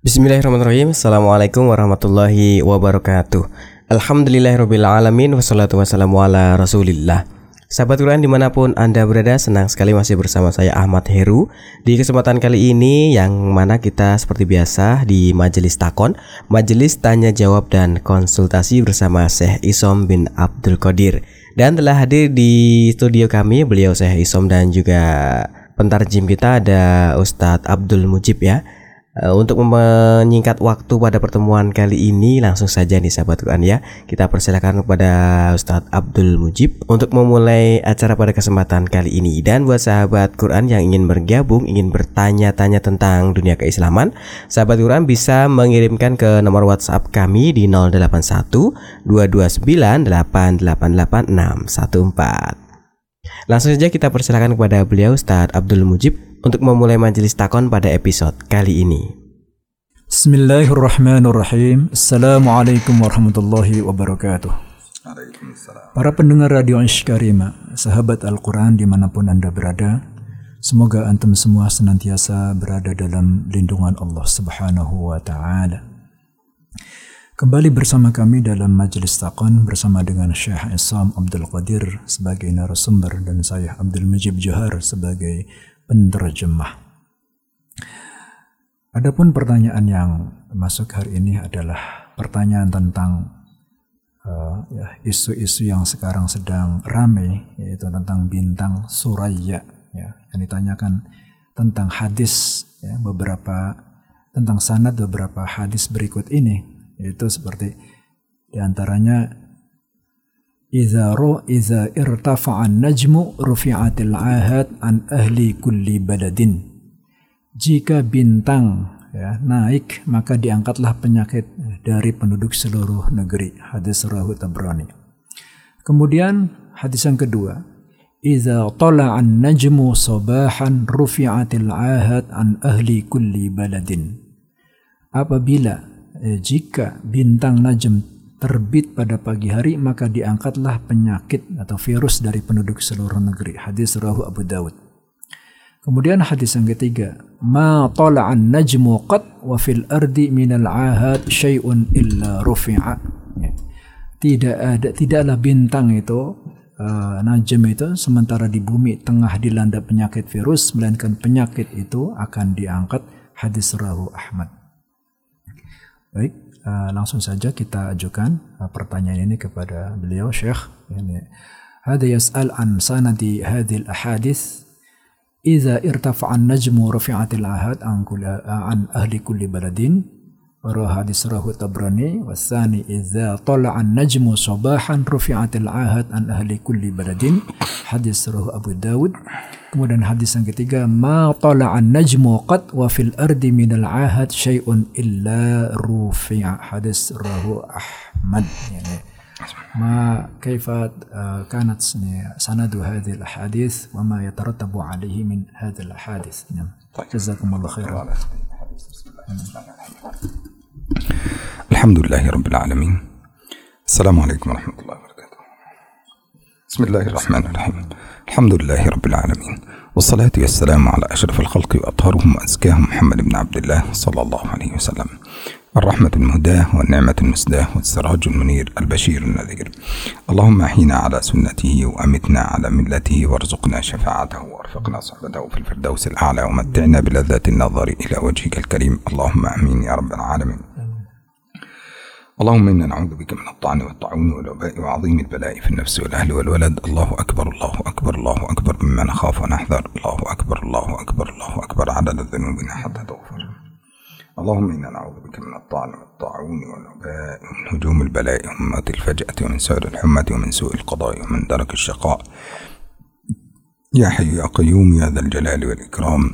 Bismillahirrahmanirrahim. Assalamualaikum warahmatullahi wabarakatuh. Alhamdulillahirrahmanirrahim Wassalatu wassalamu ala rasulillah. Sahabat Quran di mana pun Anda berada Senang sekali masih bersama saya Ahmad Heru. Di kesempatan kali ini Yang mana kita seperti biasa Di Majelis Takon Majelis Tanya Jawab dan Konsultasi Bersama Syekh Isom bin Abdul Qadir. Dan telah hadir di studio kami Beliau Syekh Isom dan juga Pentarjim kita ada Ustadz Abdul Mujib ya untuk menyingkat waktu pada pertemuan kali ini langsung saja nih sahabat Quran ya. Kita persilakan kepada Ustadz Abdul Mujib Untuk memulai acara pada kesempatan kali ini. Dan buat sahabat Quran yang ingin bergabung Ingin bertanya-tanya tentang dunia keislaman Sahabat Quran bisa mengirimkan ke nomor WhatsApp kami di 081 229 888 614 Langsung saja kita persilakan kepada beliau Ustadz Abdul Mujib untuk memulai majelis takon pada episode kali ini. Bismillahirrahmanirrahim. Assalamualaikum warahmatullahi wabarakatuh. Para pendengar Radio Karimah, sahabat Al-Quran di mana pun Anda berada, semoga antum semua senantiasa berada dalam lindungan Allah Subhanahu wa Ta'ala. Kembali bersama kami dalam Majelis Taqon bersama dengan Syekh Isam Abdul Qadir sebagai narasumber dan saya Abdul Majib Johar sebagai penerjemah. Adapun pertanyaan yang masuk hari ini adalah pertanyaan tentang uh, isu-isu yang sekarang sedang ramai yaitu tentang bintang Suraya ya yang ditanyakan tentang hadis ya, beberapa tentang sanad beberapa hadis berikut ini yaitu seperti di antaranya Iza ro iza irtafa'an najmu rufi'atil ahad an ahli kulli baladin. Jika bintang ya, naik maka diangkatlah penyakit dari penduduk seluruh negeri. Hadis rahu Tabrani. Kemudian hadis yang kedua, Iza tala'an najmu sabahan rufi'atil ahad an ahli kulli baladin. Apabila eh, jika bintang najm terbit pada pagi hari maka diangkatlah penyakit atau virus dari penduduk seluruh negeri. Hadis rahu Abu Dawud. Kemudian hadis yang ketiga, ma tala'an najmu qat wa fil ardi minal ahad syai'un illa rufi'a. Ya. Tidak ada tidaklah bintang itu uh, najm itu sementara di bumi tengah dilanda penyakit virus melainkan penyakit itu akan diangkat hadis rahu Ahmad. Baik, uh, langsung saja kita ajukan uh, pertanyaan ini kepada beliau Syekh. Yani, هذا يسأل عن سند هذه الأحاديث إذا ارتفع النجم ورفعت العهد عن, كل عن أهل كل بلد وروى حديث رواه الطبراني والثاني إذا طلع النجم صباحا رفعت العهد عن أهل كل بلد. حديث رواه أبو داود. Kemudian hadis yang ketiga, ma najmu qad wa fil ardi minal ahad syai'un illa rufi'a. Hadis rahu Ahmad. Yani, ما كيف كانت سند هذه الأحاديث وما يترتب عليه من هذه الأحاديث نعم. جزاكم الله خيرا. الحمد لله رب العالمين. السلام عليكم ورحمة الله وبركاته. بسم الله الرحمن الرحيم. الحمد لله رب العالمين. والصلاة والسلام على أشرف الخلق وأطهرهم وأزكاهم محمد بن عبد الله صلى الله عليه وسلم. الرحمة المهداة والنعمة المسداة والسراج المنير البشير النذير. اللهم أحينا على سنته وأمتنا على ملته وارزقنا شفاعته وأرفقنا صحبته في الفردوس الأعلى ومتعنا بلذات النظر إلى وجهك الكريم. اللهم آمين يا رب العالمين. اللهم إنا نعوذ بك من الطعن والطاعون والوباء وعظيم البلاء في النفس والأهل والولد. الله أكبر الله أكبر الله أكبر. مما نخاف ونحذر. الله أكبر الله أكبر الله أكبر. عدد ذنوبنا حتى تغفر. اللهم إنا نعوذ بك من الطعن والطاعون والوباء ومن هجوم البلاء ومن موت الفجأة ومن سوء الحمة ومن سوء القضاء ومن درك الشقاء. يا حي يا قيوم يا ذا الجلال والإكرام.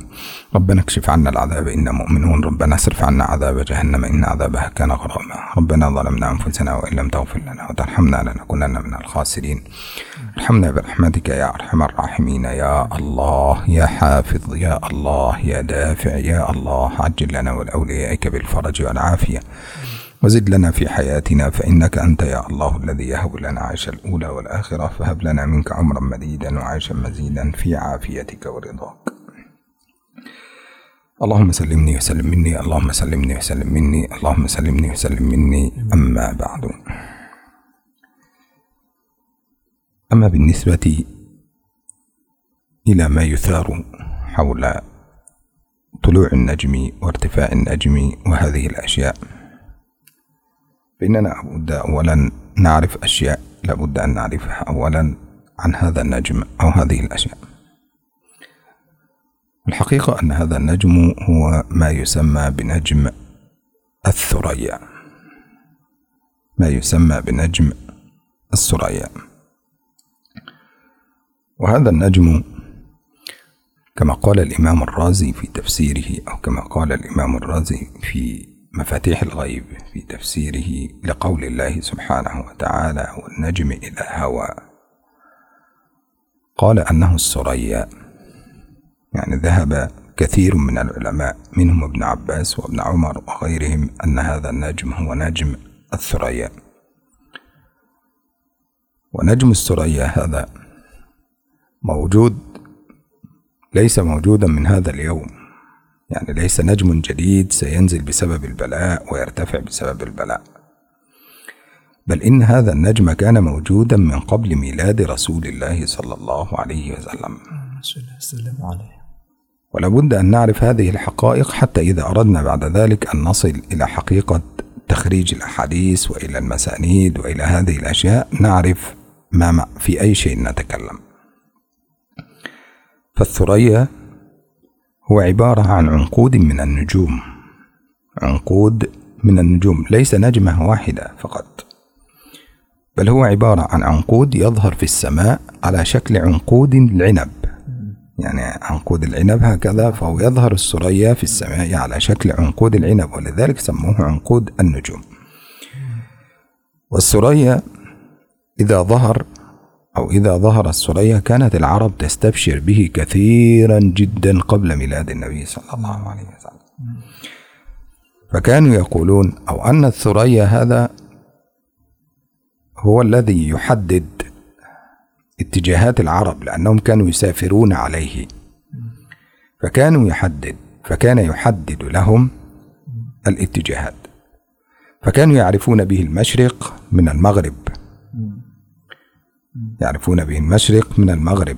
ربنا اكشف عنا العذاب إنا مؤمنون. ربنا اصرف عنا عذاب جهنم إن عذابها كان غراما. ربنا ظلمنا أنفسنا وإن لم تغفر لنا وترحمنا لنكونن من الخاسرين. ارحمنا برحمتك يا أرحم الراحمين. يا الله يا حافظ يا الله يا دافع يا الله عجل لنا ولأوليائك بالفرج والعافية. وزد لنا في حياتنا فإنك أنت يا الله الذي يهب لنا عيش الأولى والآخرة فهب لنا منك عمرا مديدا وعيشا مزيدا في عافيتك ورضاك. اللهم سلمني وسلم مني اللهم سلمني وسلم مني اللهم سلمني وسلم مني. أما بعد. أما بالنسبة إلى ما يثار حول طلوع النجم وارتفاع النجم وهذه الأشياء فإننا لابد أولا نعرف أشياء لابد أن نعرفها أولا عن هذا النجم أو هذه الأشياء. الحقيقة أن هذا النجم هو ما يسمى بنجم الثريا. ما يسمى بنجم الثريا. وهذا النجم كما قال الإمام الرازي في تفسيره أو كما قال الإمام الرازي في مفاتيح الغيب في تفسيره لقول الله سبحانه وتعالى والنجم إذا هوى قال أنه الثريا يعني ذهب كثير من العلماء منهم ابن عباس وابن عمر وغيرهم أن هذا النجم هو نجم الثريا ونجم الثريا هذا موجود ليس موجودا من هذا اليوم. يعني ليس نجم جديد سينزل بسبب البلاء ويرتفع بسبب البلاء. بل إن هذا النجم كان موجودا من قبل ميلاد رسول الله صلى الله عليه وسلم. السلام عليه ولابد أن نعرف هذه الحقائق حتى إذا أردنا بعد ذلك أن نصل إلى حقيقة تخريج الأحاديث وإلى المسانيد وإلى هذه الأشياء نعرف ما في أي شيء نتكلم. فالثريا هو عبارة عن عنقود من النجوم. عنقود من النجوم. ليس نجمة واحدة فقط. بل هو عبارة عن عنقود يظهر في السماء على شكل عنقود العنب يعني عنقود العنب هكذا فهو يظهر الثريا في السماء على شكل عنقود العنب ولذلك سموه عنقود النجوم. والثريا إذا ظهر أو إذا ظهر الثريا كانت العرب تستبشر به كثيرا جدا قبل ميلاد النبي صلى الله عليه وسلم. فكانوا يقولون أو أن الثريا هذا هو الذي يحدد اتجاهات العرب لأنهم كانوا يسافرون عليه. فكانوا يحدد فكان يحدد لهم الاتجاهات. فكانوا يعرفون به المشرق من المغرب. يعرفون به المشرق من المغرب.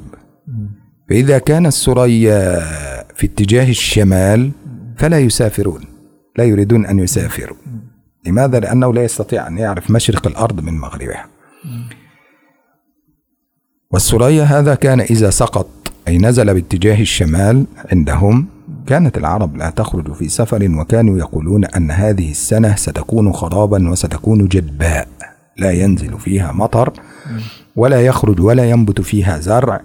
فإذا كان الثريا في اتجاه الشمال فلا يسافرون لا يريدون أن يسافروا. لماذا؟ لأنه لا يستطيع أن يعرف مشرق الأرض من مغربها. والثريا هذا كان إذا سقط أي نزل باتجاه الشمال عندهم كانت العرب لا تخرج في سفر وكانوا يقولون أن هذه السنة ستكون خرابا وستكون جدباء لا ينزل فيها مطر. ولا يخرج ولا ينبت فيها زرع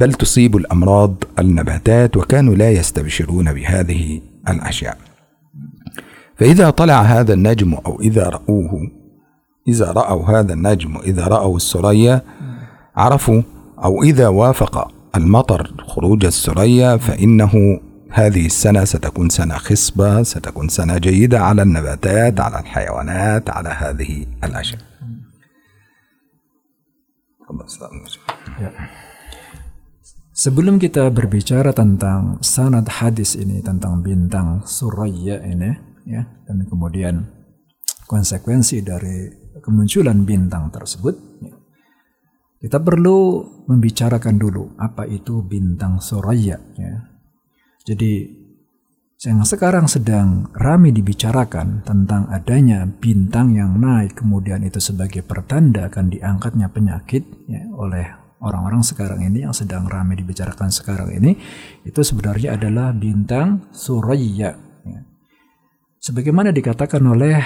بل تصيب الأمراض النباتات وكانوا لا يستبشرون بهذه الأشياء. فإذا طلع هذا النجم أو إذا رأوه إذا رأوا هذا النجم إذا رأوا السرية عرفوا أو إذا وافق المطر خروج السرية فإنه هذه السنة ستكون سنة خصبة ستكون سنة جيدة على النباتات على الحيوانات على هذه الأشياء. Ya. Sebelum kita berbicara tentang sanad hadis ini tentang bintang Suraya ini ya dan kemudian konsekuensi dari kemunculan bintang tersebut ya, kita perlu membicarakan dulu apa itu bintang Suraya ya. Jadi yang sekarang sedang ramai dibicarakan tentang adanya bintang yang naik kemudian itu sebagai pertanda akan diangkatnya penyakit ya, oleh orang-orang sekarang ini yang sedang ramai dibicarakan sekarang ini itu sebenarnya adalah bintang Suraya ya. sebagaimana dikatakan oleh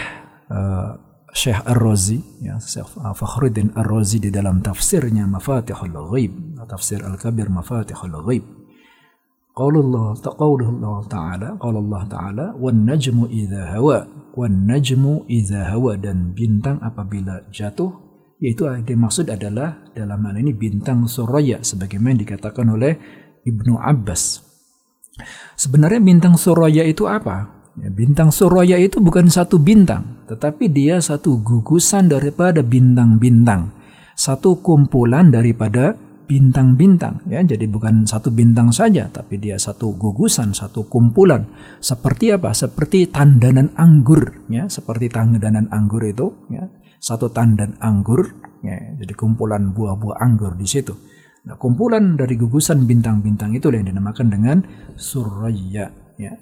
uh, Syekh Ar-Razi ya, Syekh Fakhruddin Ar-Razi di dalam tafsirnya Mafatihul Ghaib tafsir Al-Kabir Mafatihul Ghaib Qaulullah qaulullah ta'ala Allah ta'ala wan najmu idza hawa wan najmu idza hawa dan bintang apabila jatuh yaitu yang dimaksud adalah dalam hal ini bintang Suraya sebagaimana dikatakan oleh Ibnu Abbas. Sebenarnya bintang Suraya itu apa? Ya, bintang Suraya itu bukan satu bintang, tetapi dia satu gugusan daripada bintang-bintang, satu kumpulan daripada bintang-bintang ya. Jadi bukan satu bintang saja tapi dia satu gugusan satu kumpulan. Seperti apa? Seperti tandanan anggur ya. Seperti tandanan anggur itu ya. Satu tandan anggur ya. Jadi kumpulan buah-buah anggur di situ. Nah kumpulan dari gugusan bintang-bintang itu yang dinamakan dengan suraya ya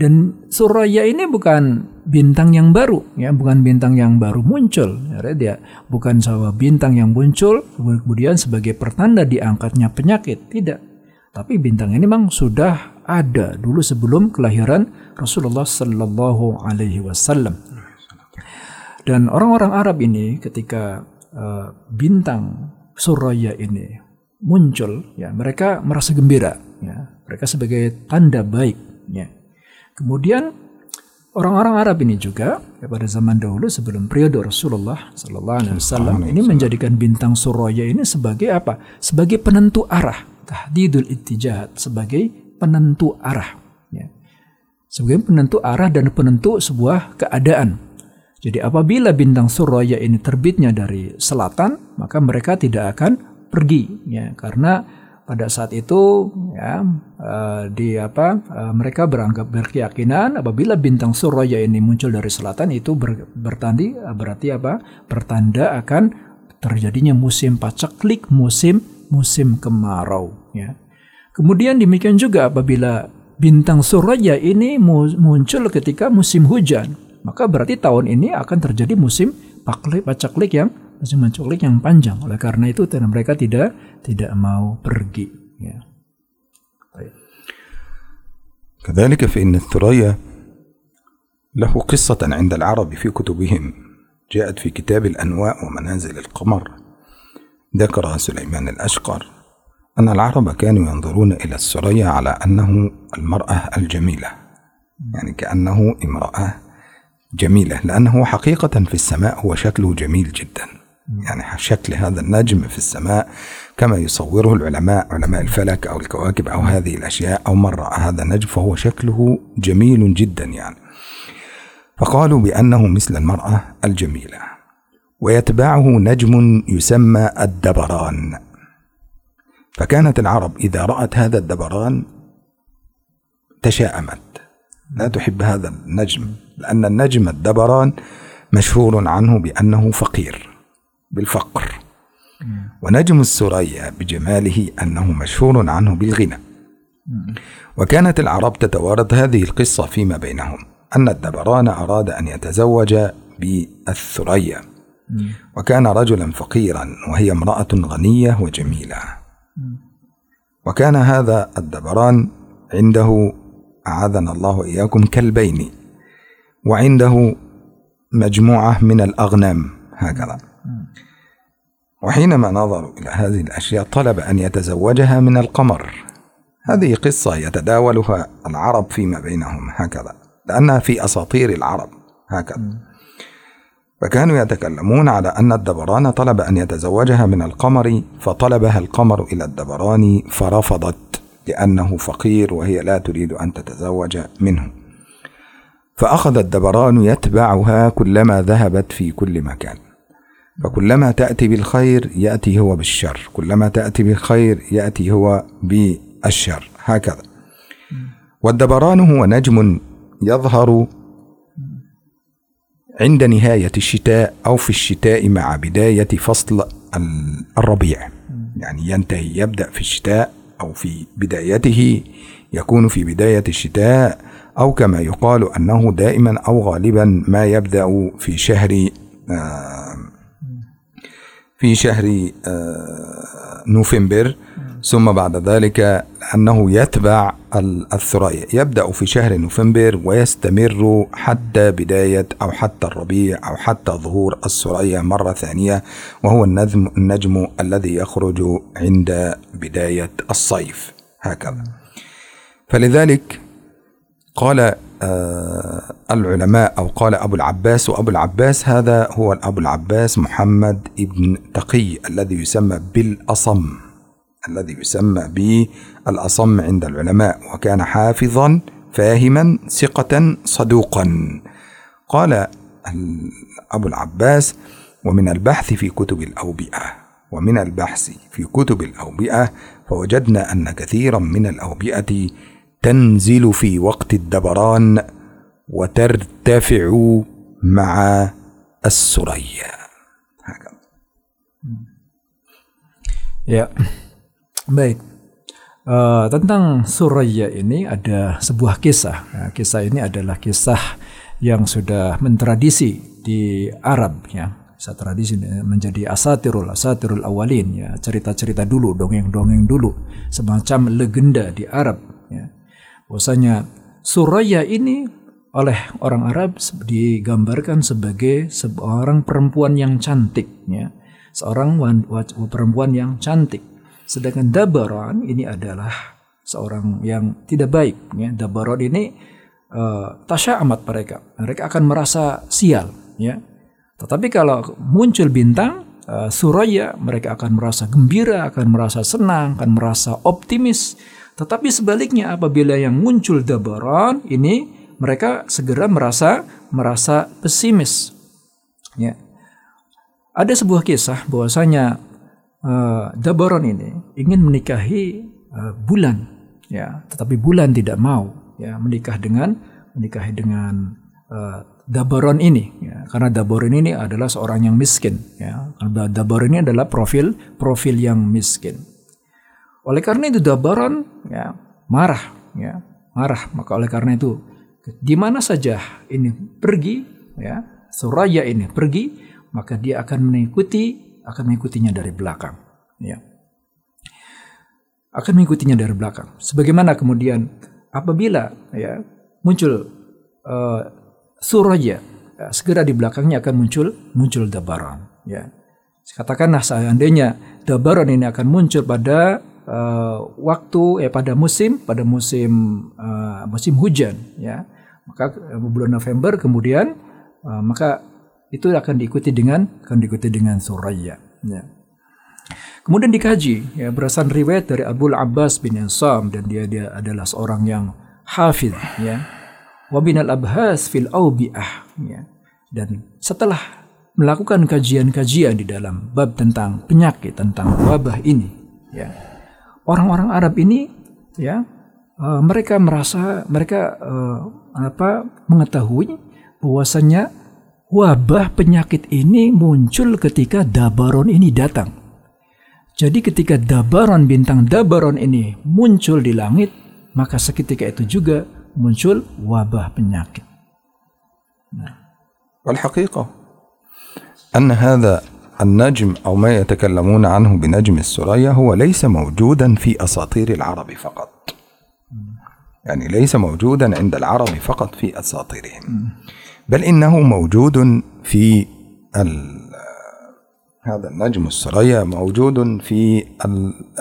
dan Suraya ini bukan bintang yang baru, ya, bukan bintang yang baru muncul. Ya, dia bukan sebuah bintang yang muncul kemudian sebagai pertanda diangkatnya penyakit, tidak. Tapi bintang ini memang sudah ada dulu sebelum kelahiran Rasulullah Sallallahu Alaihi Wasallam. Dan orang-orang Arab ini ketika uh, bintang Suraya ini muncul, ya mereka merasa gembira, ya mereka sebagai tanda baik, ya Kemudian orang-orang Arab ini juga ya, pada zaman dahulu sebelum periode Rasulullah Sallallahu Alaihi Wasallam ini menjadikan bintang Suraya ini sebagai apa? Sebagai penentu arah, tahdidul ittijahat, sebagai penentu arah. Ya. Sebagai penentu arah dan penentu sebuah keadaan. Jadi apabila bintang Suraya ini terbitnya dari selatan, maka mereka tidak akan pergi, ya, karena pada saat itu ya uh, di apa uh, mereka beranggap berkeyakinan apabila bintang Suraya ini muncul dari selatan itu ber, bertandi uh, berarti apa? Pertanda akan terjadinya musim paceklik musim musim kemarau ya. Kemudian demikian juga apabila bintang Suraya ini muncul ketika musim hujan maka berarti tahun ini akan terjadi musim paceklik yang musim paceklik yang panjang. Oleh karena itu mereka tidak tidak mau pergi. Ya. كذلك فإن الثريا له قصة عند العرب في كتبهم جاءت في كتاب الأنواء ومنازل القمر ذكر سليمان الأشقر أن العرب كانوا ينظرون إلى الثريا على أنه المرأة الجميلة يعني كأنه امرأة جميلة لأنه حقيقة في السماء هو شكله جميل جدا يعني شكل هذا النجم في السماء كما يصوره العلماء علماء الفلك أو الكواكب أو هذه الأشياء أو من رأى هذا النجم فهو شكله جميل جدا يعني. فقالوا بأنه مثل المرأة الجميلة ويتبعه نجم يسمى الدبران. فكانت العرب إذا رأت هذا الدبران تشاءمت. لا تحب هذا النجم لأن النجم الدبران مشهور عنه بأنه فقير. بالفقر. ونجم السريا بجماله أنه مشهور عنه بالغنى. وكانت العرب تتوارد هذه القصة فيما بينهم أن الدبران أراد أن يتزوج بالثريا. وكان رجلا فقيرا وهي امرأة غنية وجميلة. وكان هذا الدبران عنده أعاذنا الله وإياكم كلبين. وعنده مجموعة من الأغنام هكذا. وحينما نظروا إلى هذه الأشياء طلب أن يتزوجها من القمر. هذه قصة يتداولها العرب فيما بينهم هكذا لأنها في أساطير العرب هكذا. فكانوا يتكلمون على أن الدبران طلب أن يتزوجها من القمر فطلبها القمر إلى الدبران فرفضت لأنه فقير وهي لا تريد أن تتزوج منه. فأخذ الدبران يتبعها كلما ذهبت في كل مكان. فكلما تأتي بالخير يأتي هو بالشر. كلما تأتي بالخير يأتي هو بالشر. هكذا. والدبران هو نجم يظهر عند نهاية الشتاء أو في الشتاء مع بداية فصل الربيع. يعني ينتهي يبدأ في الشتاء أو في بدايته يكون في بداية الشتاء أو كما يقال أنه دائما أو غالبا ما يبدأ في شهر آه في شهر آه، نوفمبر ثم بعد ذلك أنه يتبع الثريا يبدأ في شهر نوفمبر ويستمر حتى بداية أو حتى الربيع أو حتى ظهور الثريا مرة ثانية وهو النجم, النجم الذي يخرج عند بداية الصيف. هكذا. فلذلك قال العلماء أو قال أبو العباس وأبو العباس هذا هو أبو العباس محمد ابن تقي الذي يسمى بالأصم الذي يسمى بالأصم عند العلماء وكان حافظا فاهما ثقة صدوقا. قال أبو العباس ومن البحث في كتب الأوبئة ومن البحث في كتب الأوبئة فوجدنا أن كثيرا من الأوبئة تنزل في وقت الدبران وترتفع مع السريا هكذا Ya, baik. Uh, tentang Suraya ini ada sebuah kisah. Nah, kisah ini adalah kisah yang sudah mentradisi di Arab ya. Kisah tradisi menjadi asatirul asatirul awalin ya, cerita-cerita dulu, dongeng-dongeng dulu, semacam legenda di Arab ya. Bahwasanya Suraya ini oleh orang Arab digambarkan sebagai seorang perempuan yang cantik ya. Seorang perempuan yang cantik. Sedangkan Dabaron ini adalah seorang yang tidak baik ya. Dabaron ini uh, tasya amat mereka. Mereka akan merasa sial ya tetapi kalau muncul bintang uh, Suraya, mereka akan merasa gembira, akan merasa senang, akan merasa optimis. Tetapi sebaliknya apabila yang muncul Dabaron ini mereka segera merasa merasa pesimis. Ya. Ada sebuah kisah bahwasanya uh, Dabaron ini ingin menikahi uh, bulan, ya, tetapi bulan tidak mau ya menikah dengan menikahi dengan uh, Dabaron ini ya, karena Dabaron ini adalah seorang yang miskin ya Dabaron ini adalah profil profil yang miskin oleh karena itu Dabaron ya marah ya marah. Maka oleh karena itu di mana saja ini pergi ya Suraya ini pergi maka dia akan mengikuti akan mengikutinya dari belakang ya. Akan mengikutinya dari belakang. Sebagaimana kemudian apabila ya muncul uh, Suraya ya, segera di belakangnya akan muncul muncul Dabaron ya. Katakanlah seandainya Dabaron ini akan muncul pada uh, waktu eh pada musim pada musim uh, musim hujan ya maka bulan November kemudian uh, maka itu akan diikuti dengan akan diikuti dengan Suraya ya Kemudian dikaji ya berdasarkan riwayat dari Abu Abbas bin Ansam dan dia dia adalah seorang yang hafid ya wabinal abhas fil aubiah ya. Dan setelah melakukan kajian-kajian di dalam bab tentang penyakit tentang wabah ini ya Orang-orang Arab ini ya uh, mereka merasa mereka uh, apa mengetahui bahwasanya wabah penyakit ini muncul ketika Dabaron ini datang. Jadi ketika Dabaron bintang Dabaron ini muncul di langit, maka seketika itu juga muncul wabah penyakit. والحقيقة أن هذا النجم أو ما يتكلمون عنه بنجم السرية هو ليس موجودا في أساطير العرب فقط. يعني ليس موجودا عند العرب فقط في أساطيرهم. بل إنه موجود في هذا النجم السرية موجود في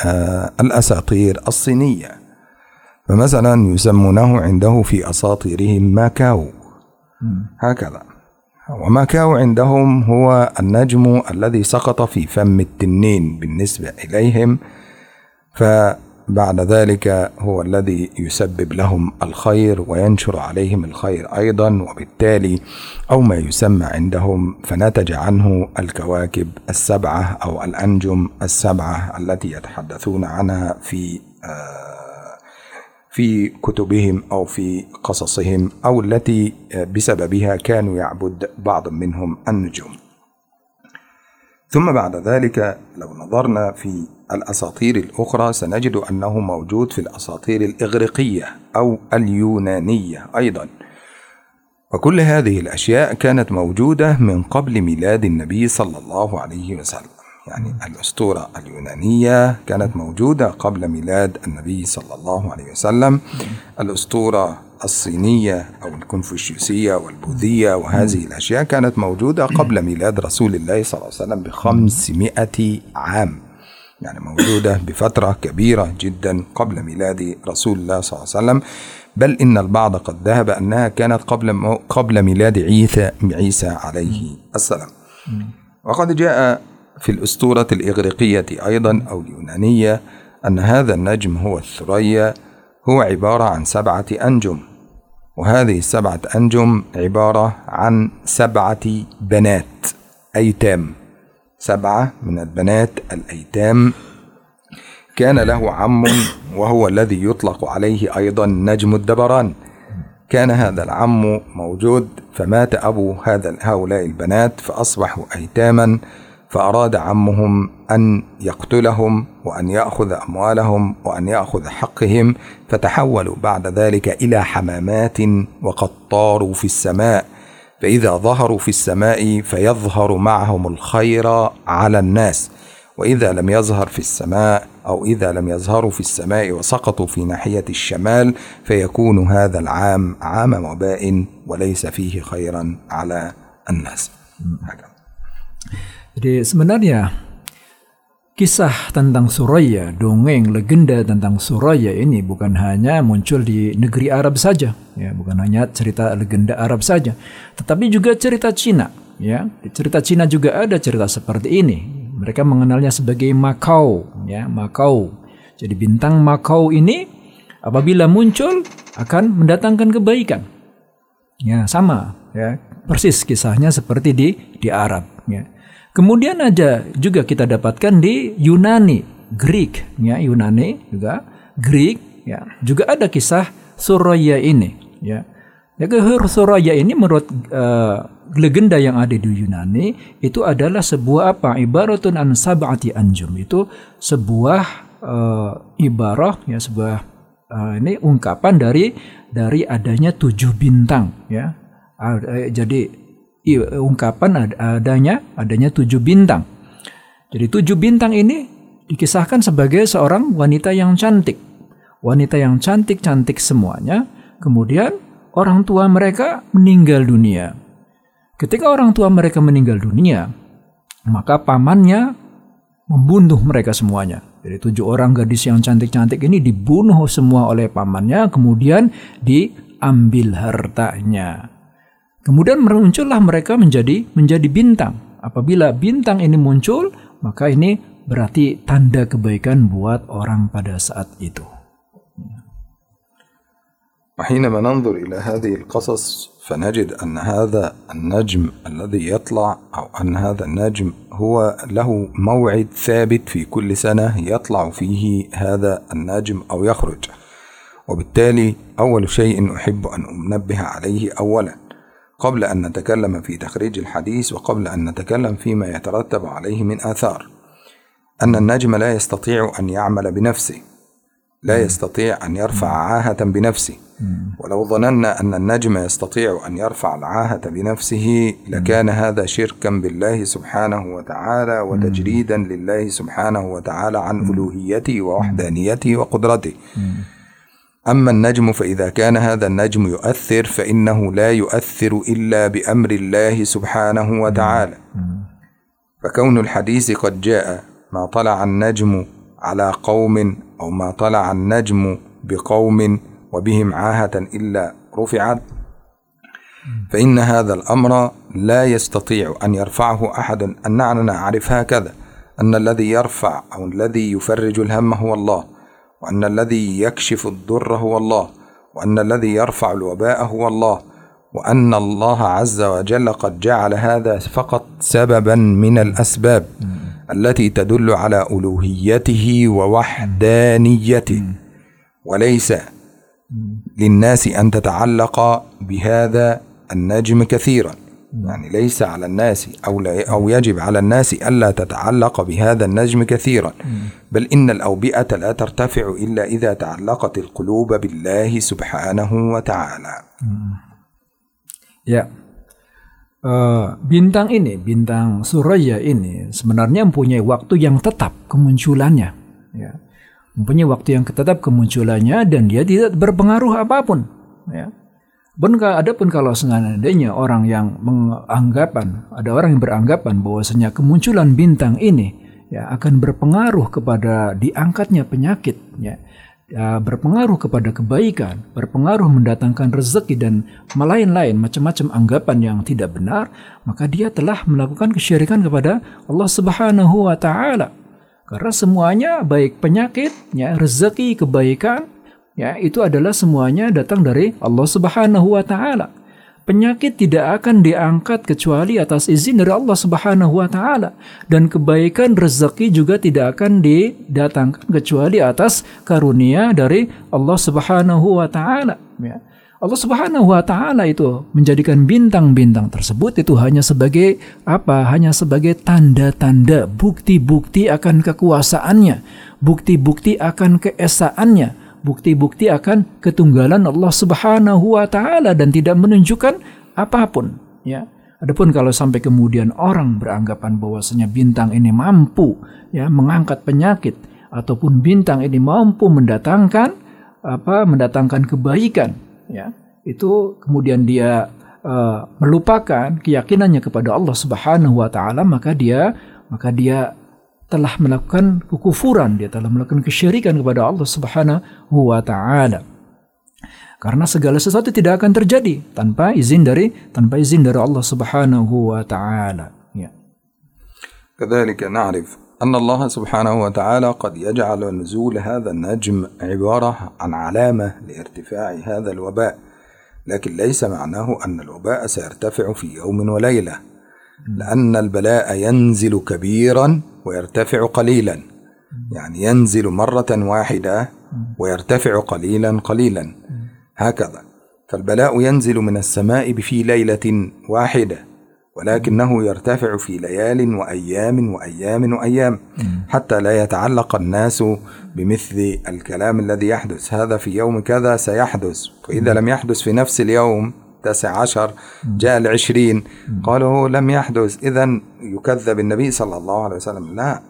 آه، الأساطير الصينية. فمثلا يسمونه عنده في أساطيرهم ماكاو هكذا. وماكاو عندهم هو النجم الذي سقط في فم التنين بالنسبة إليهم فبعد ذلك هو الذي يسبب لهم الخير وينشر عليهم الخير أيضا وبالتالي أو ما يسمى عندهم فنتج عنه الكواكب السبعة أو الأنجم السبعة التي يتحدثون عنها في آه في كتبهم أو في قصصهم أو التي بسببها كانوا يعبد بعض منهم النجوم. ثم بعد ذلك لو نظرنا في الأساطير الأخرى سنجد أنه موجود في الأساطير الإغريقية أو اليونانية أيضا. وكل هذه الأشياء كانت موجودة من قبل ميلاد النبي صلى الله عليه وسلم. يعني الأسطورة اليونانية كانت موجودة قبل ميلاد النبي صلى الله عليه وسلم. الأسطورة الصينية أو الكونفوشيوسية والبوذية وهذه الأشياء كانت موجودة قبل ميلاد رسول الله صلى الله عليه وسلم بخمسمائة عام. يعني موجودة بفترة كبيرة جدا قبل ميلاد رسول الله صلى الله عليه وسلم. بل إن البعض قد ذهب أنها كانت قبل قبل ميلاد عيسى عيسى عليه السلام. وقد جاء في الأسطورة الإغريقية أيضا أو اليونانية أن هذا النجم هو الثريا هو عبارة عن سبعة أنجم. وهذه السبعة أنجم عبارة عن سبعة بنات أيتام. سبعة من البنات الأيتام. كان له عم وهو الذي يطلق عليه أيضا نجم الدبران. كان هذا العم موجود فمات أبو هذا هؤلاء البنات فأصبحوا أيتاما. فأراد عمهم أن يقتلهم وأن يأخذ أموالهم وأن يأخذ حقهم فتحولوا بعد ذلك إلى حمامات وقد طاروا في السماء. فإذا ظهروا في السماء فيظهر معهم الخير على الناس. وإذا لم يظهر في السماء أو إذا لم يظهروا في السماء وسقطوا في ناحية الشمال فيكون هذا العام عام وباء وليس فيه خيرا على الناس. Jadi sebenarnya kisah tentang Suraya, dongeng legenda tentang Suraya ini bukan hanya muncul di negeri Arab saja, ya, bukan hanya cerita legenda Arab saja, tetapi juga cerita Cina, ya. Di cerita Cina juga ada cerita seperti ini. Mereka mengenalnya sebagai Makau, ya, Makau. Jadi bintang Makau ini apabila muncul akan mendatangkan kebaikan. Ya, sama, ya. Persis kisahnya seperti di di Arab, ya. Kemudian ada juga kita dapatkan di Yunani, Greek, ya Yunani juga Greek, ya juga ada kisah Suraya ini, ya. Ya Suraya ini menurut uh, legenda yang ada di Yunani itu adalah sebuah apa? Ibaratun an sab'ati anjum itu sebuah uh, ibarah ya sebuah uh, ini ungkapan dari dari adanya tujuh bintang ya. Uh, jadi ungkapan adanya adanya tujuh bintang. Jadi tujuh bintang ini dikisahkan sebagai seorang wanita yang cantik. Wanita yang cantik-cantik semuanya. Kemudian orang tua mereka meninggal dunia. Ketika orang tua mereka meninggal dunia, maka pamannya membunuh mereka semuanya. Jadi tujuh orang gadis yang cantik-cantik ini dibunuh semua oleh pamannya, kemudian diambil hartanya. Kemudian muncullah mereka menjadi menjadi bintang. Apabila bintang ini muncul, maka ini berarti tanda kebaikan buat orang pada saat itu. وحينما ننظر إلى هذه القصص فنجد أن هذا النجم الذي يطلع أو أن هذا النجم هو له موعد ثابت في كل سنة يطلع فيه هذا النجم أو يخرج وبالتالي أول شيء أحب أن أنبه عليه أولا قبل أن نتكلم في تخريج الحديث وقبل أن نتكلم فيما يترتب عليه من آثار. أن النجم لا يستطيع أن يعمل بنفسه. لا يستطيع أن يرفع عاهة بنفسه. ولو ظننا أن النجم يستطيع أن يرفع العاهة بنفسه لكان هذا شركا بالله سبحانه وتعالى وتجريدا لله سبحانه وتعالى عن ألوهيته ووحدانيته وقدرته. أما النجم فإذا كان هذا النجم يؤثر فإنه لا يؤثر إلا بأمر الله سبحانه وتعالى. فكون الحديث قد جاء ما طلع النجم على قوم أو ما طلع النجم بقوم وبهم عاهة إلا رفعت فإن هذا الأمر لا يستطيع أن يرفعه أحد. أن نعرف هكذا أن الذي يرفع أو الذي يفرج الهم هو الله. وأن الذي يكشف الضر هو الله وأن الذي يرفع الوباء هو الله وأن الله عز وجل قد جعل هذا فقط سببا من الأسباب التي تدل على ألوهيته ووحدانيته. وليس للناس أن تتعلق بهذا النجم كثيرا. يعني ليس على الناس أو, لا أو يجب على الناس ألا تتعلق بهذا النجم كثيرا بل إن الأوبئة لا ترتفع إلا إذا تعلقت القلوب بالله سبحانه وتعالى Ya, uh, bintang ini, bintang Suraya ini sebenarnya mempunyai waktu yang tetap kemunculannya. Ya. Mempunyai waktu yang tetap kemunculannya dan dia tidak berpengaruh apapun. Ya. Ada pun kalau seandainya orang yang menganggapan, ada orang yang beranggapan bahwasanya kemunculan bintang ini ya akan berpengaruh kepada diangkatnya penyakit, ya, ya berpengaruh kepada kebaikan, berpengaruh mendatangkan rezeki dan lain-lain macam-macam anggapan yang tidak benar, maka dia telah melakukan kesyirikan kepada Allah Subhanahu wa taala. Karena semuanya baik penyakit, ya, rezeki, kebaikan ya itu adalah semuanya datang dari Allah Subhanahu wa taala. Penyakit tidak akan diangkat kecuali atas izin dari Allah Subhanahu wa taala dan kebaikan rezeki juga tidak akan didatangkan kecuali atas karunia dari Allah Subhanahu wa taala ya. Allah Subhanahu wa taala itu menjadikan bintang-bintang tersebut itu hanya sebagai apa? Hanya sebagai tanda-tanda, bukti-bukti akan kekuasaannya, bukti-bukti akan keesaannya, bukti-bukti akan ketunggalan Allah Subhanahu wa taala dan tidak menunjukkan apa pun ya. Adapun kalau sampai kemudian orang beranggapan bahwasanya bintang ini mampu ya mengangkat penyakit ataupun bintang ini mampu mendatangkan apa mendatangkan kebaikan ya itu kemudian dia uh, melupakan keyakinannya kepada Allah Subhanahu wa taala maka dia maka dia telah melakukan kekufuran, dia telah melakukan kesyirikan kepada Allah Subhanahu wa taala. Karena segala sesuatu tidak akan terjadi tanpa izin dari tanpa izin dari Allah Subhanahu wa taala. Ya. كذلك نعرف أن الله سبحانه وتعالى قد يجعل نزول هذا النجم عبارة عن علامة لارتفاع هذا الوباء لكن ليس معناه أن الوباء سيرتفع في يوم وليلة لأن البلاء ينزل كبيرا ويرتفع قليلا. يعني ينزل مرة واحدة ويرتفع قليلا قليلا. هكذا. فالبلاء ينزل من السماء في ليلة واحدة ولكنه يرتفع في ليال وأيام وأيام وأيام حتى لا يتعلق الناس بمثل الكلام الذي يحدث. هذا في يوم كذا سيحدث. وإذا لم يحدث في نفس اليوم التاسع عشر جاء العشرين. قالوا لم يحدث. إذا يكذب النبي صلى الله عليه وسلم. لا.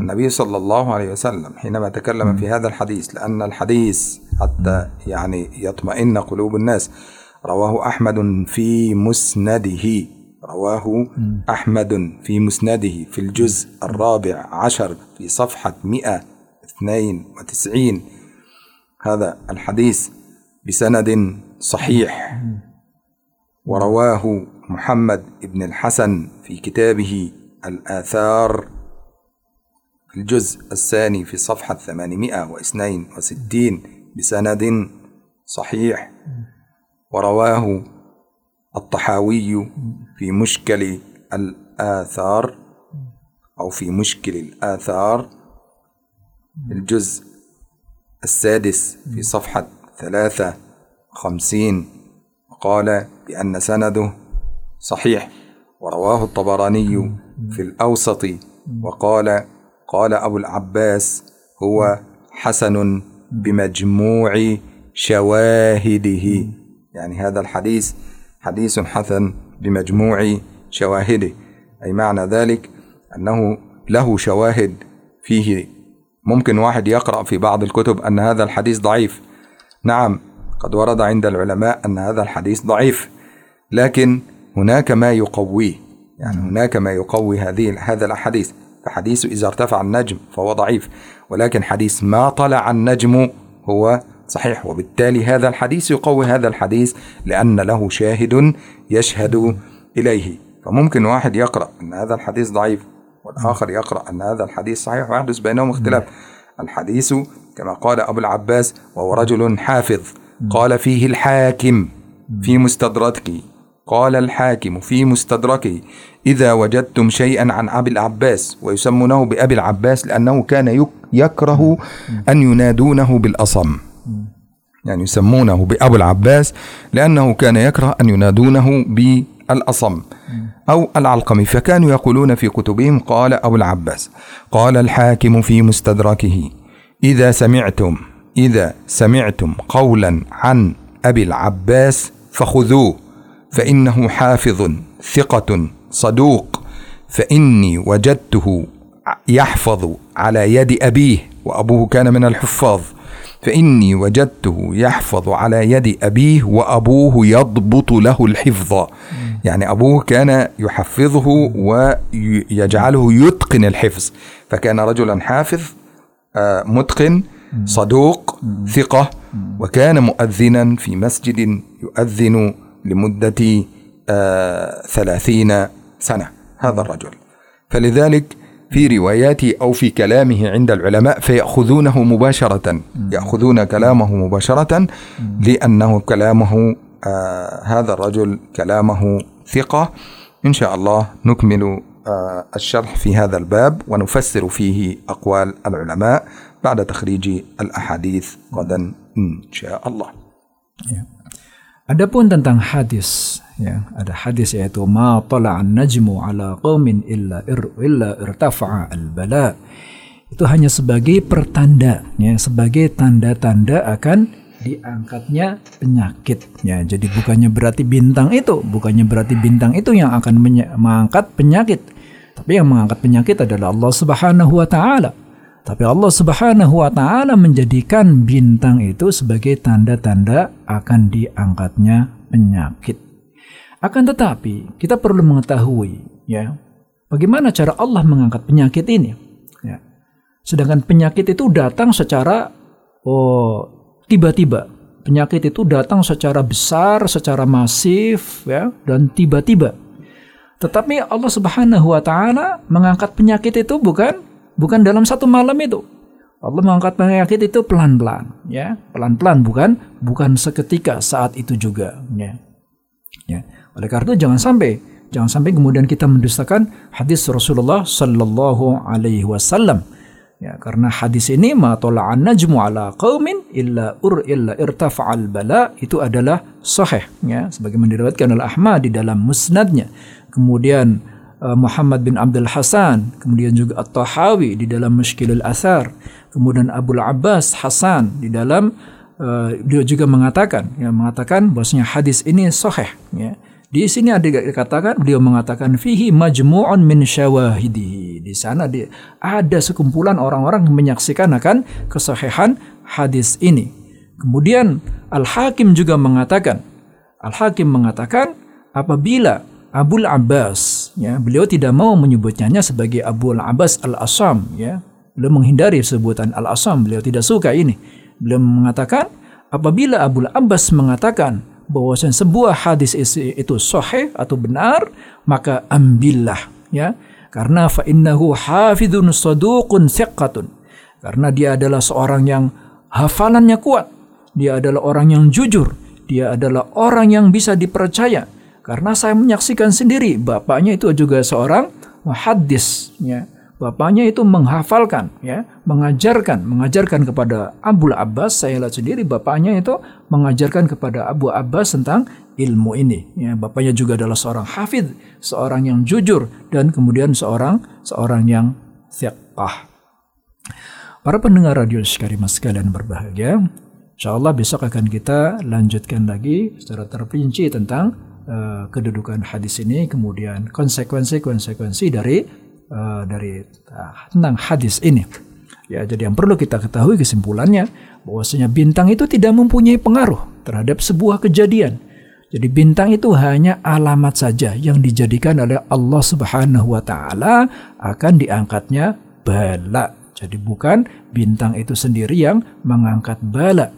النبي صلى الله عليه وسلم حينما تكلم في هذا الحديث لأن الحديث حتى يعني يطمئن قلوب الناس. رواه أحمد في مسنده. رواه أحمد في مسنده في الجزء الرابع عشر في صفحة 192 هذا الحديث بسند صحيح. ورواه محمد بن الحسن في كتابه الآثار في الجزء الثاني في صفحة 862 بسند صحيح. ورواه الطحاوي في مشكل الآثار أو في مشكل الآثار الجزء السادس في صفحة ثلاثة خمسين. قال بأن سنده صحيح. ورواه الطبراني في الأوسط وقال قال أبو العباس هو حسن بمجموع شواهده. يعني هذا الحديث حديث حسن بمجموع شواهده. أي معنى ذلك؟ أنه له شواهد فيه. ممكن واحد يقرأ في بعض الكتب أن هذا الحديث ضعيف. نعم قد ورد عند العلماء أن هذا الحديث ضعيف لكن هناك ما يقويه يعني هناك ما يقوي هذه هذا الأحاديث. فحديث إذا ارتفع النجم فهو ضعيف ولكن حديث ما طلع النجم هو صحيح وبالتالي هذا الحديث يقوي هذا الحديث لأن له شاهد يشهد إليه. فممكن واحد يقرأ أن هذا الحديث ضعيف والآخر يقرأ أن هذا الحديث صحيح ويحدث بينهم اختلاف. الحديث كما قال أبو العباس وهو رجل حافظ. قال فيه الحاكم في مستدركه قال الحاكم في مستدركه إذا وجدتم شيئا عن أبي العباس ويسمونه بأبي العباس لأنه كان يكره أن ينادونه بالأصم. يعني يسمونه بأبو العباس لأنه كان يكره أن ينادونه بالأصم أو العلقمي فكانوا يقولون في كتبهم قال أبو العباس قال الحاكم في مستدركه إذا سمعتم إذا سمعتم قولا عن أبي العباس فخذوه فإنه حافظ ثقة صدوق فإني وجدته يحفظ على يد أبيه وأبوه كان من الحفاظ فإني وجدته يحفظ على يد أبيه وأبوه يضبط له الحفظ. يعني أبوه كان يحفظه ويجعله يتقن الحفظ. فكان رجلا حافظ متقن صدوق ثقة وكان مؤذنا في مسجد يؤذن لمدة ثلاثين سنة هذا الرجل. فلذلك في رواياته أو في كلامه عند العلماء فيأخذونه مباشرة يأخذون كلامه مباشرة لأنه كلامه آه هذا الرجل كلامه ثقة. إن شاء الله نكمل آه الشرح في هذا الباب ونفسر فيه أقوال العلماء. بعد تخريج الأحاديث غدا إن شاء الله Ya. Adapun tentang hadis, ya, ada hadis yaitu ma tala'an najmu ala qaumin illa ir, illa irtafa'a al bala. Itu hanya sebagai pertanda, ya, sebagai tanda-tanda akan diangkatnya penyakit. Ya, jadi bukannya berarti bintang itu, bukannya berarti bintang itu yang akan mengangkat penyakit. Tapi yang mengangkat penyakit adalah Allah Subhanahu wa taala. Tapi Allah Subhanahu wa taala menjadikan bintang itu sebagai tanda-tanda akan diangkatnya penyakit. Akan tetapi, kita perlu mengetahui ya, bagaimana cara Allah mengangkat penyakit ini. Ya. Sedangkan penyakit itu datang secara oh tiba-tiba. Penyakit itu datang secara besar, secara masif ya dan tiba-tiba. Tetapi Allah Subhanahu wa taala mengangkat penyakit itu bukan bukan dalam satu malam itu. Allah mengangkat penyakit itu pelan-pelan, ya, pelan-pelan bukan bukan seketika saat itu juga, ya. Ya. Oleh karena itu jangan sampai jangan sampai kemudian kita mendustakan hadis Rasulullah Sallallahu Alaihi Wasallam. Ya, karena hadis ini ma tala'an najmu ala qaumin illa ur illa irtafa'al bala itu adalah sahih ya sebagaimana diriwayatkan oleh Ahmad di dalam musnadnya. Kemudian Muhammad bin Abdul Hasan, kemudian juga At-Tahawi di dalam Mushkilul Athar, kemudian Abu Abbas Hasan di dalam uh, dia juga mengatakan ya mengatakan bahwasanya hadis ini sahih ya. Di sini ada dikatakan beliau mengatakan fihi majmu'un min syawahidihi. Di sana di, ada sekumpulan orang-orang yang menyaksikan akan kesahihan hadis ini. Kemudian Al-Hakim juga mengatakan Al-Hakim mengatakan apabila Abul Abbas ya. Beliau tidak mau menyebutnya sebagai Abul Abbas Al-Asam ya. Beliau menghindari sebutan Al-Asam beliau tidak suka ini. Beliau mengatakan apabila Abul Abbas mengatakan bahwa sebuah hadis itu sahih atau benar maka ambillah ya. Karena fa innahu hafidun saduqun thiqatun. Karena dia adalah seorang yang hafalannya kuat. Dia adalah orang yang jujur. Dia adalah orang yang bisa dipercaya karena saya menyaksikan sendiri, bapaknya itu juga seorang muhaddis, ya. Bapaknya itu menghafalkan, ya, mengajarkan, mengajarkan kepada Abu Abbas. Saya lihat sendiri bapaknya itu mengajarkan kepada Abu Abbas tentang ilmu ini. Ya, bapaknya juga adalah seorang hafid, seorang yang jujur, dan kemudian seorang seorang yang thiqah. Para pendengar radio sekalian sekalian berbahagia, insya Allah besok akan kita lanjutkan lagi secara terperinci tentang uh, kedudukan hadis ini kemudian konsekuensi-konsekuensi dari uh, dari uh, tentang hadis ini. Ya, jadi yang perlu kita ketahui kesimpulannya bahwasanya bintang itu tidak mempunyai pengaruh terhadap sebuah kejadian. Jadi bintang itu hanya alamat saja yang dijadikan oleh Allah Subhanahu wa taala akan diangkatnya bala. Jadi bukan bintang itu sendiri yang mengangkat bala.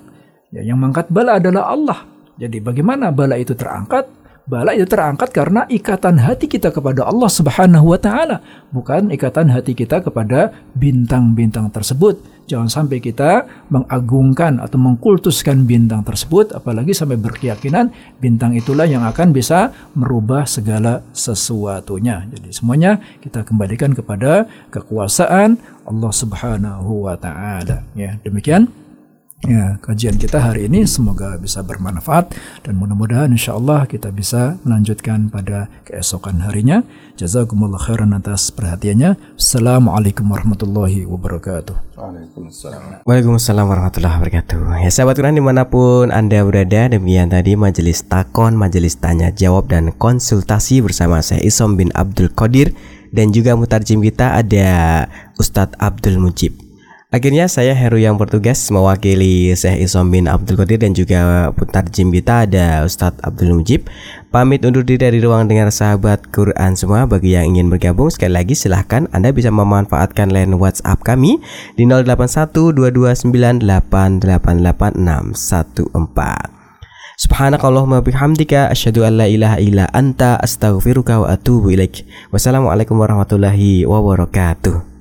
Ya, yang mengangkat bala adalah Allah. Jadi bagaimana bala itu terangkat? Bala itu terangkat karena ikatan hati kita kepada Allah Subhanahu wa taala, bukan ikatan hati kita kepada bintang-bintang tersebut. Jangan sampai kita mengagungkan atau mengkultuskan bintang tersebut apalagi sampai berkeyakinan bintang itulah yang akan bisa merubah segala sesuatunya. Jadi semuanya kita kembalikan kepada kekuasaan Allah Subhanahu wa taala. Ya, demikian Ya, kajian kita hari ini semoga bisa bermanfaat dan mudah-mudahan insya Allah kita bisa melanjutkan pada keesokan harinya. Jazakumullah khairan atas perhatiannya. Assalamualaikum warahmatullahi wabarakatuh. Waalaikumsalam. Waalaikumsalam warahmatullahi wabarakatuh. Ya sahabat Quran di mana pun Anda berada, demikian tadi majelis takon, majelis tanya jawab dan konsultasi bersama saya Isom bin Abdul Qadir dan juga mutarjim kita ada Ustadz Abdul Mujib. Akhirnya saya Heru yang bertugas mewakili Syekh Isom bin Abdul Qadir dan juga putar jim kita ada Ustadz Abdul Mujib Pamit undur diri dari ruang dengar sahabat Quran semua Bagi yang ingin bergabung sekali lagi silahkan Anda bisa memanfaatkan line WhatsApp kami Di 081229888614 Subhanakallahumma bihamdika asyhadu an la ilaha illa anta astaghfiruka wa atubu ilaik. Wassalamualaikum warahmatullahi wabarakatuh.